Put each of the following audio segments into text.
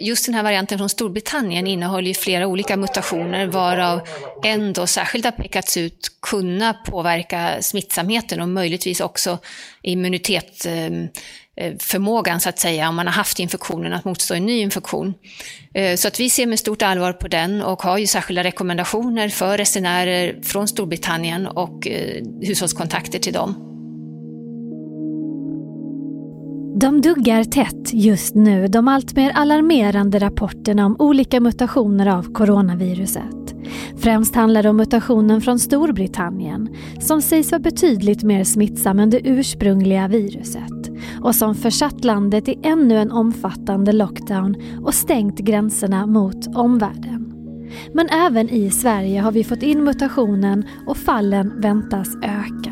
Just den här varianten från Storbritannien innehåller ju flera olika mutationer varav en då särskilt har pekats ut kunna påverka smittsamheten och möjligtvis också immunitetsförmågan eh, eh, så att säga, om man har haft infektionen, att motstå en ny infektion. Eh, så att vi ser med stort allvar på den och har ju särskilda rekommendationer för resenärer från Storbritannien och hushållskontakter till dem. De duggar tätt just nu de alltmer alarmerande rapporterna om olika mutationer av coronaviruset. Främst handlar det om mutationen från Storbritannien som sägs vara betydligt mer smittsam än det ursprungliga viruset och som försatt landet i ännu en omfattande lockdown och stängt gränserna mot omvärlden. Men även i Sverige har vi fått in mutationen och fallen väntas öka.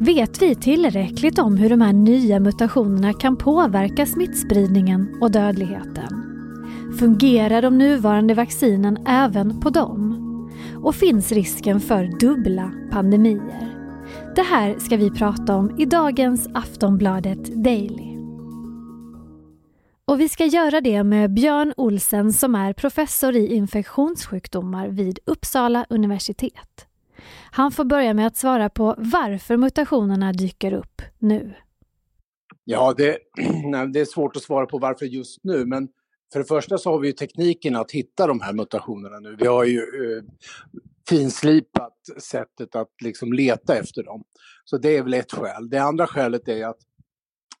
Vet vi tillräckligt om hur de här nya mutationerna kan påverka smittspridningen och dödligheten? Fungerar de nuvarande vaccinen även på dem? Och finns risken för dubbla pandemier? Det här ska vi prata om i dagens Aftonbladet Daily. Och vi ska göra det med Björn Olsen som är professor i infektionssjukdomar vid Uppsala universitet. Han får börja med att svara på varför mutationerna dyker upp nu. Ja, det, det är svårt att svara på varför just nu, men för det första så har vi ju tekniken att hitta de här mutationerna nu. Vi har ju eh, finslipat sättet att liksom leta efter dem. Så det är väl ett skäl. Det andra skälet är att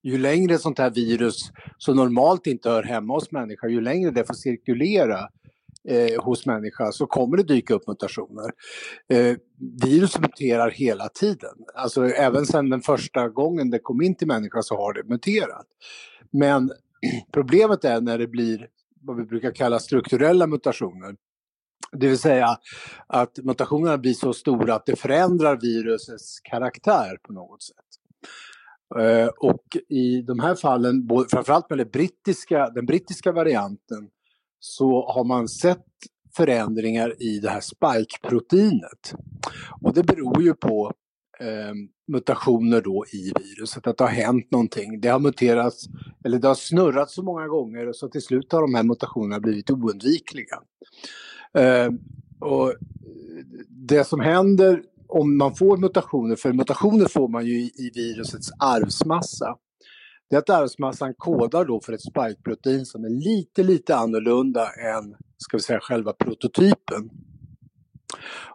ju längre sånt här virus som normalt inte hör hemma hos människa, ju längre det får cirkulera eh, hos människa så kommer det dyka upp mutationer. Eh, virus muterar hela tiden. Alltså även sedan den första gången det kom in till människa så har det muterat. Men problemet är när det blir vad vi brukar kalla strukturella mutationer. Det vill säga att mutationerna blir så stora att det förändrar virusets karaktär på något sätt. Eh, och i de här fallen, framförallt med brittiska, den brittiska varianten, så har man sett förändringar i det här spike-proteinet. Och det beror ju på eh, mutationer då i viruset, att det har hänt någonting. Det har muterats, eller det har snurrat så många gånger så till slut har de här mutationerna blivit oundvikliga. Eh, och det som händer om man får mutationer, för mutationer får man ju i, i virusets arvsmassa, det är att arvsmassan kodar då för ett spikeprotein som är lite, lite annorlunda än, ska vi säga, själva prototypen.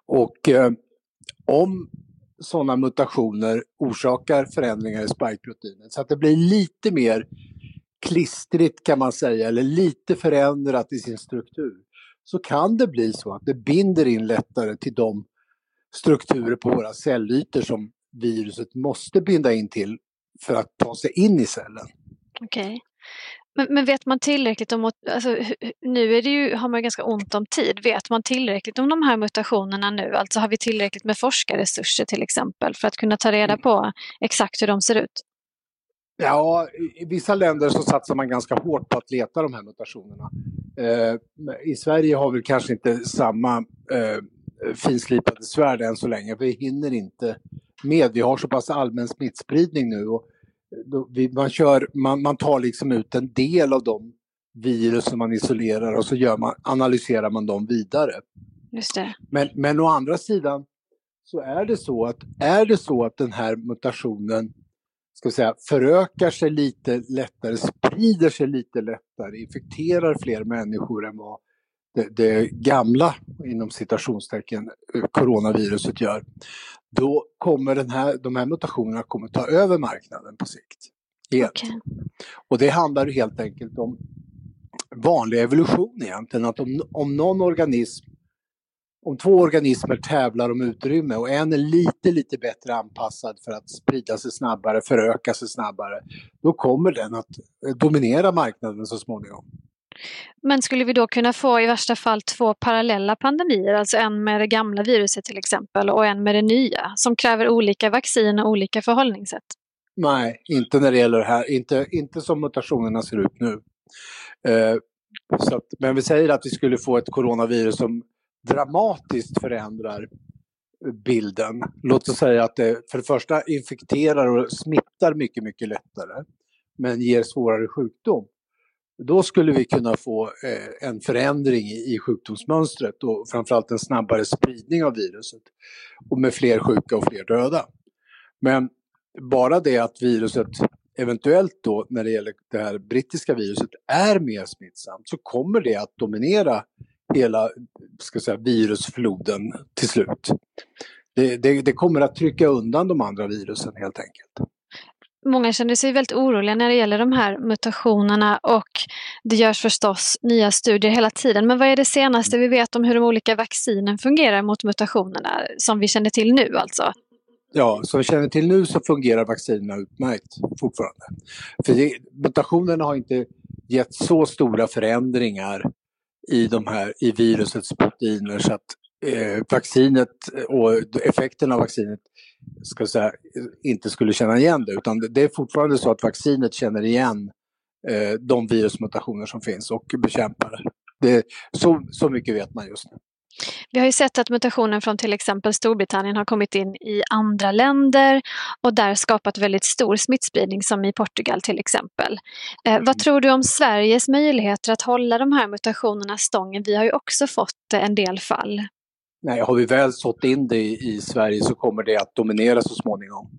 Och eh, om sådana mutationer orsakar förändringar i spikeproteinet så att det blir lite mer klistrigt kan man säga, eller lite förändrat i sin struktur, så kan det bli så att det binder in lättare till de strukturer på våra cellytor som viruset måste binda in till för att ta sig in i cellen. Okej. Okay. Men, men, vet man tillräckligt om, alltså, nu är det ju, har man ganska ont om tid, vet man tillräckligt om de här mutationerna nu? Alltså har vi tillräckligt med forskarresurser till exempel för att kunna ta reda på exakt hur de ser ut? Ja, i vissa länder så satsar man ganska hårt på att leta de här mutationerna. Eh, I Sverige har vi kanske inte samma eh, finslipade svärd än så länge. Vi hinner inte med. Vi har så pass allmän smittspridning nu och man, kör, man, man tar liksom ut en del av de virus som man isolerar och så gör man, analyserar man dem vidare. Just det. Men, men å andra sidan så är det så att är det så att den här mutationen ska säga, förökar sig lite lättare, sprider sig lite lättare, infekterar fler människor än vad det, det gamla, inom citationstecken, coronaviruset gör, då kommer den här, de här mutationerna kommer ta över marknaden på sikt. Helt. Okay. Och det handlar helt enkelt om vanlig evolution egentligen, att om, om någon organism om två organismer tävlar om utrymme och en är lite, lite bättre anpassad för att sprida sig snabbare, föröka sig snabbare, då kommer den att dominera marknaden så småningom. Men skulle vi då kunna få i värsta fall två parallella pandemier, alltså en med det gamla viruset till exempel och en med det nya, som kräver olika vaccin och olika förhållningssätt? Nej, inte när det gäller det här, inte, inte som mutationerna ser ut nu. Eh, så att, men vi säger att vi skulle få ett coronavirus som dramatiskt förändrar bilden. Låt oss säga att det för det första infekterar och smittar mycket, mycket lättare, men ger svårare sjukdom då skulle vi kunna få eh, en förändring i, i sjukdomsmönstret och framförallt en snabbare spridning av viruset. Och med fler sjuka och fler döda. Men bara det att viruset eventuellt då när det gäller det här brittiska viruset är mer smittsamt så kommer det att dominera hela ska säga, virusfloden till slut. Det, det, det kommer att trycka undan de andra virusen helt enkelt. Många känner sig väldigt oroliga när det gäller de här mutationerna och det görs förstås nya studier hela tiden. Men vad är det senaste vi vet om hur de olika vaccinen fungerar mot mutationerna som vi känner till nu alltså? Ja, som vi känner till nu så fungerar vaccinerna utmärkt fortfarande. För det, mutationerna har inte gett så stora förändringar i, de här, i virusets proteiner så att eh, vaccinet och effekten av vaccinet ska säga, inte skulle känna igen det. Utan det är fortfarande så att vaccinet känner igen eh, de virusmutationer som finns och bekämpar det. så, så mycket vet man just nu. Vi har ju sett att mutationen från till exempel Storbritannien har kommit in i andra länder och där skapat väldigt stor smittspridning som i Portugal till exempel. Eh, vad tror du om Sveriges möjligheter att hålla de här mutationerna stången? Vi har ju också fått en del fall. Nej, har vi väl sått in det i, i, Sverige så kommer det att dominera så småningom.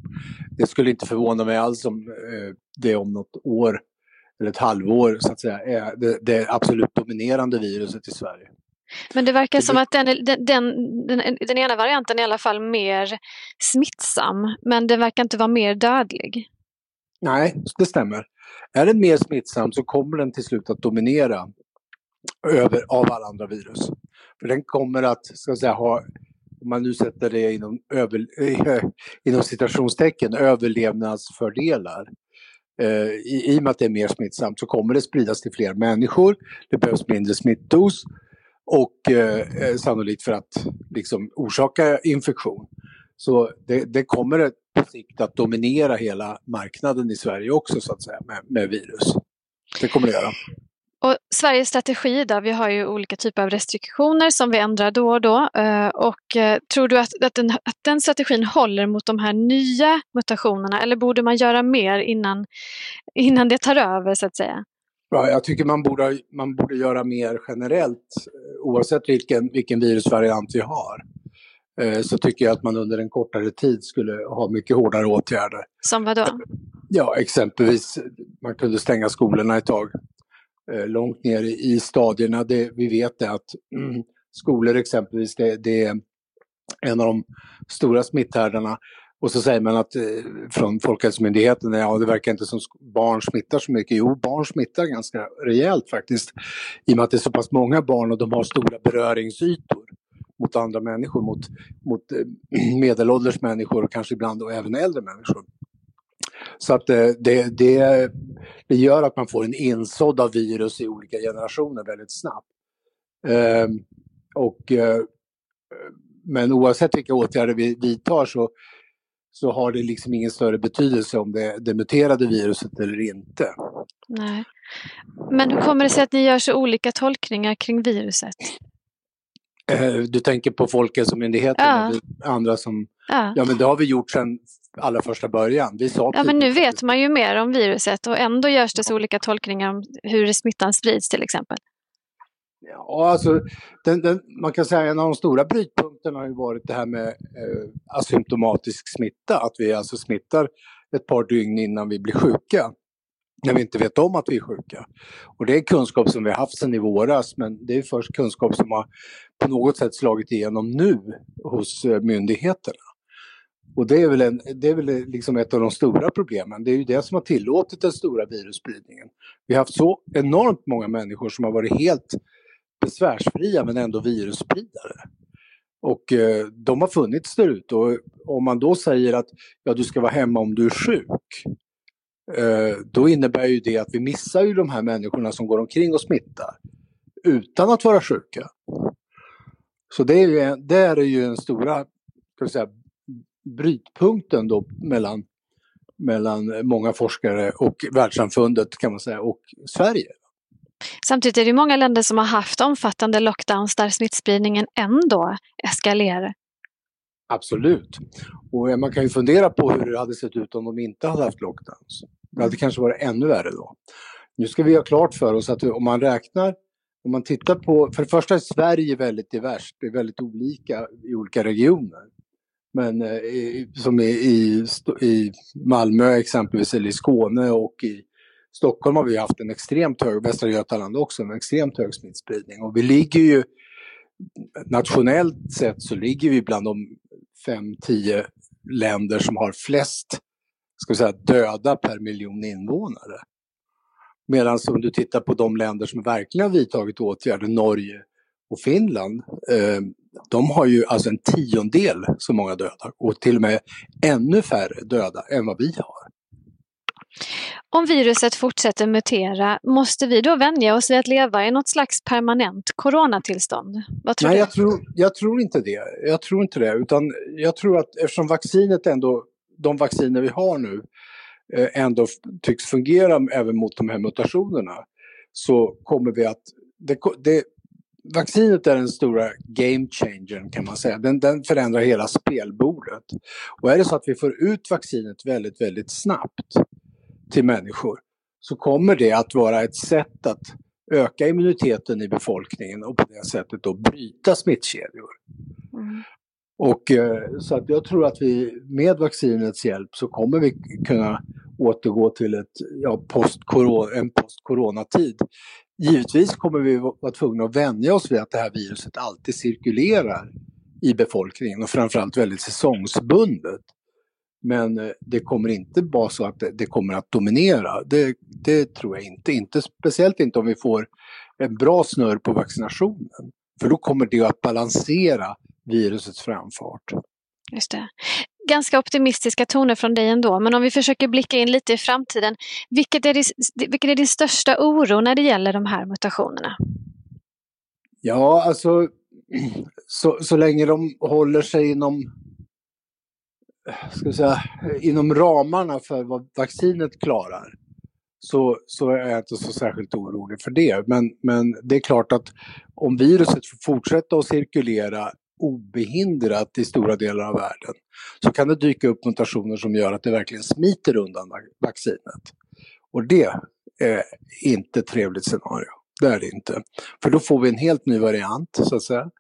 Det skulle inte förvåna mig alls om eh, det om något år eller ett halvår så att säga är det, det absolut dominerande viruset i Sverige. Men det verkar som att den, den, den, den, den ena varianten är i alla fall mer smittsam, men den verkar inte vara mer dödlig. Nej, det stämmer. Är den mer smittsam så kommer den till slut att dominera över, av alla andra virus. För den kommer att, ska säga, ha, om man nu sätter det inom, över, eh, inom citationstecken, överlevnadsfördelar. Eh, i, I och med att det är mer smittsamt så kommer det spridas till fler människor, det behövs mindre smittdos och eh, eh, sannolikt för att liksom, orsaka infektion. Så det, det kommer på sikt att dominera hela marknaden i Sverige också så att säga med, med virus. Det kommer det göra. Och Sveriges strategi då, vi har ju olika typer av restriktioner som vi ändrar då och då. Eh, och eh, tror du att, att, den, att den strategin håller mot de här nya mutationerna eller borde man göra mer innan, innan det tar över så att säga? Ja, jag tycker man borde, man borde göra mer generellt eh, oavsett vilken, vilken virusvariant vi har. Så tycker jag att man under en kortare tid skulle ha mycket hårdare åtgärder. Som vad då? Ja, exempelvis man kunde stänga skolorna ett tag. Eh, långt ner i stadierna. Det, vi vet det att mm, skolor exempelvis, det, det, är en av de stora smitthärdarna. Och så säger man att eh, från Folkhälsomyndigheten, ja det verkar inte som barn smittar så mycket. Jo, barn smittar ganska rejält faktiskt. I och med att det är så pass många barn och de har stora beröringsytor mot andra människor, mot, mot eh, medelålders människor och kanske ibland och även äldre människor. Så att det, det, det, det gör att man får en insådd av virus i olika generationer väldigt snabbt. Eh, och, eh, men oavsett vilka åtgärder vi vidtar så, så har det liksom ingen större betydelse om det, det muterade viruset eller inte. Nej. Men hur kommer det sig att ni gör så olika tolkningar kring viruset? Eh, du tänker på Folkhälsomyndigheten ja. eller andra som... Ja. ja, men det har vi gjort sedan allra första början. Vi sa ja, men nu vet man ju mer om viruset och ändå görs det så olika tolkningar om hur smittan sprids till exempel. Ja, alltså, den, den, man kan säga en av de stora brytpunkterna har ju varit det här med eh, asymptomatisk smitta, att vi alltså smittar ett par dygn innan vi blir sjuka. När vi inte vet om att vi är sjuka. Och det är kunskap som vi har haft sedan i våras, men det är först kunskap som har på något sätt slagit igenom nu hos eh, myndigheterna. Och det är väl, en, det är väl liksom ett av de stora problemen. Det är ju det som har tillåtit den stora virusspridningen. Vi har haft så enormt många människor som har varit helt besvärsfria men ändå virusspridare. Och eh, de har funnits där ute och om man då säger att ja, du ska vara hemma om du är sjuk. Eh, då innebär ju det att vi missar ju de här människorna som går omkring och smittar utan att vara sjuka. Så det är ju, det är ju den stora ska säga, brytpunkten då mellan, mellan många forskare och världssamfundet kan man säga och Sverige. Samtidigt är det många länder som har haft omfattande lockdowns där smittspridningen ändå eskalerar. Absolut. Och man kan ju fundera på hur det hade sett ut om de inte hade haft lockdowns. Det hade kanske varit ännu värre då. Nu ska vi ha klart för oss att om man räknar, om man tittar på, för det första är Sverige väldigt diverst, det är väldigt olika i olika regioner. Men eh, som i, i, i Malmö exempelvis, eller i Skåne och i Stockholm har vi haft en extremt hög, Västra Götaland också, en extremt hög smittspridning. Och vi ligger ju, nationellt sett så ligger vi bland de 5-10 länder som har flest ska vi säga, döda per miljon invånare. Medan om du tittar på de länder som verkligen har vidtagit åtgärder, Norge och Finland, eh, de har ju alltså en tiondel så många döda och till och med ännu färre döda än vad vi har. Om viruset fortsätter mutera, måste vi då vänja oss vid att leva i något slags permanent coronatillstånd? Vad tror Nej, du? Jag tror, jag tror inte det. Jag tror inte det, utan jag tror att eftersom vaccinet ändå, de vacciner vi har nu, eh, ändå tycks fungera även mot de här mutationerna, så kommer vi att... Det, det, vaccinet är den stora game changern kan man säga. Den, den förändrar hela spelbordet. Och är det så att vi får ut vaccinet väldigt, väldigt snabbt till människor så kommer det att vara ett sätt att öka immuniteten i befolkningen och på det sättet då bryta smittkedjor. Mm. Och eh, så att jag tror att vi med vaccinets hjälp så kommer vi kunna återgå till ett, ja, post en post-coronatid. Givetvis kommer vi vara tvungna att vänja oss vid att det här viruset alltid cirkulerar i befolkningen och framförallt väldigt säsongsbundet. Men eh, det kommer inte vara så att det kommer att dominera. Det, det, tror jag inte. inte. Speciellt inte om vi får en bra snurr på vaccinationen. För då kommer det att balansera virusets framfart. Just det. Ganska optimistiska toner från dig ändå, men om vi försöker blicka in lite i framtiden. Vilket är, det, vilket är din största oro när det gäller de här mutationerna? Ja, alltså så, så länge de håller sig inom ska säga, inom ramarna för vad vaccinet klarar så, så är jag inte så särskilt orolig för det. Men, men det är klart att om viruset får fortsätta att cirkulera obehindrat i stora delar av världen så kan det dyka upp mutationer som gör att det verkligen smiter undan vaccinet. Och det är inte ett trevligt scenario. Det är det inte. För då får vi en helt ny variant så att säga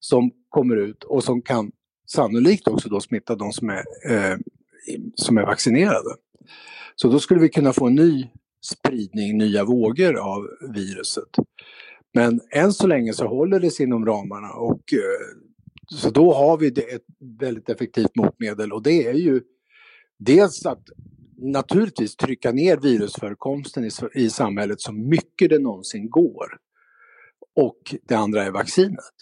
som kommer ut och som kan sannolikt också då smitta de som är, eh, som är vaccinerade. Så då skulle vi kunna få en ny spridning, nya vågor av viruset. Men än så länge så håller det sig inom ramarna och eh, så då har vi ett väldigt effektivt motmedel och det är ju dels att naturligtvis trycka ner virusförekomsten i, i samhället så mycket det någonsin går. Och det andra är vaccinet.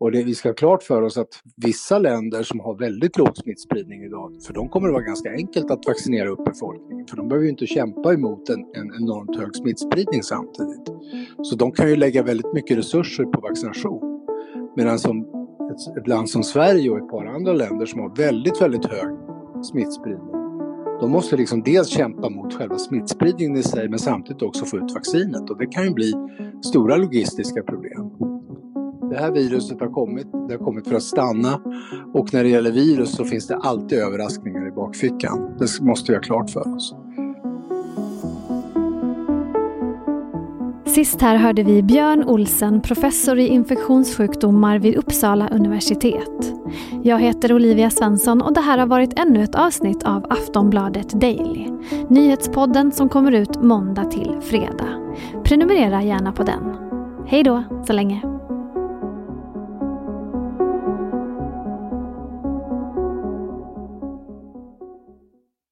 Och det, vi ska ha klart för oss att vissa länder som har väldigt låg smittspridning idag, för de kommer det vara ganska enkelt att vaccinera upp befolkningen. För de behöver ju inte kämpa emot en, en enormt hög smittspridning samtidigt. Så de kan ju lägga väldigt mycket resurser på vaccination. Medan som ett, ett land som Sverige och ett par andra länder som har väldigt, väldigt hög smittspridning, de måste liksom dels kämpa mot själva smittspridningen i sig men samtidigt också få ut vaccinet och det kan ju bli stora logistiska problem. Det här viruset har kommit, det har kommit för att stanna och när det gäller virus så finns det alltid överraskningar i bakfickan. Det måste vi ha klart för oss. Sist här hörde vi Björn Olsen, professor i infektionssjukdomar vid Uppsala universitet. Jag heter Olivia Svensson och det här har varit ännu ett avsnitt av Aftonbladet Daily. Nyhetspodden som kommer ut måndag till fredag. Prenumerera gärna på den. Hej då så länge!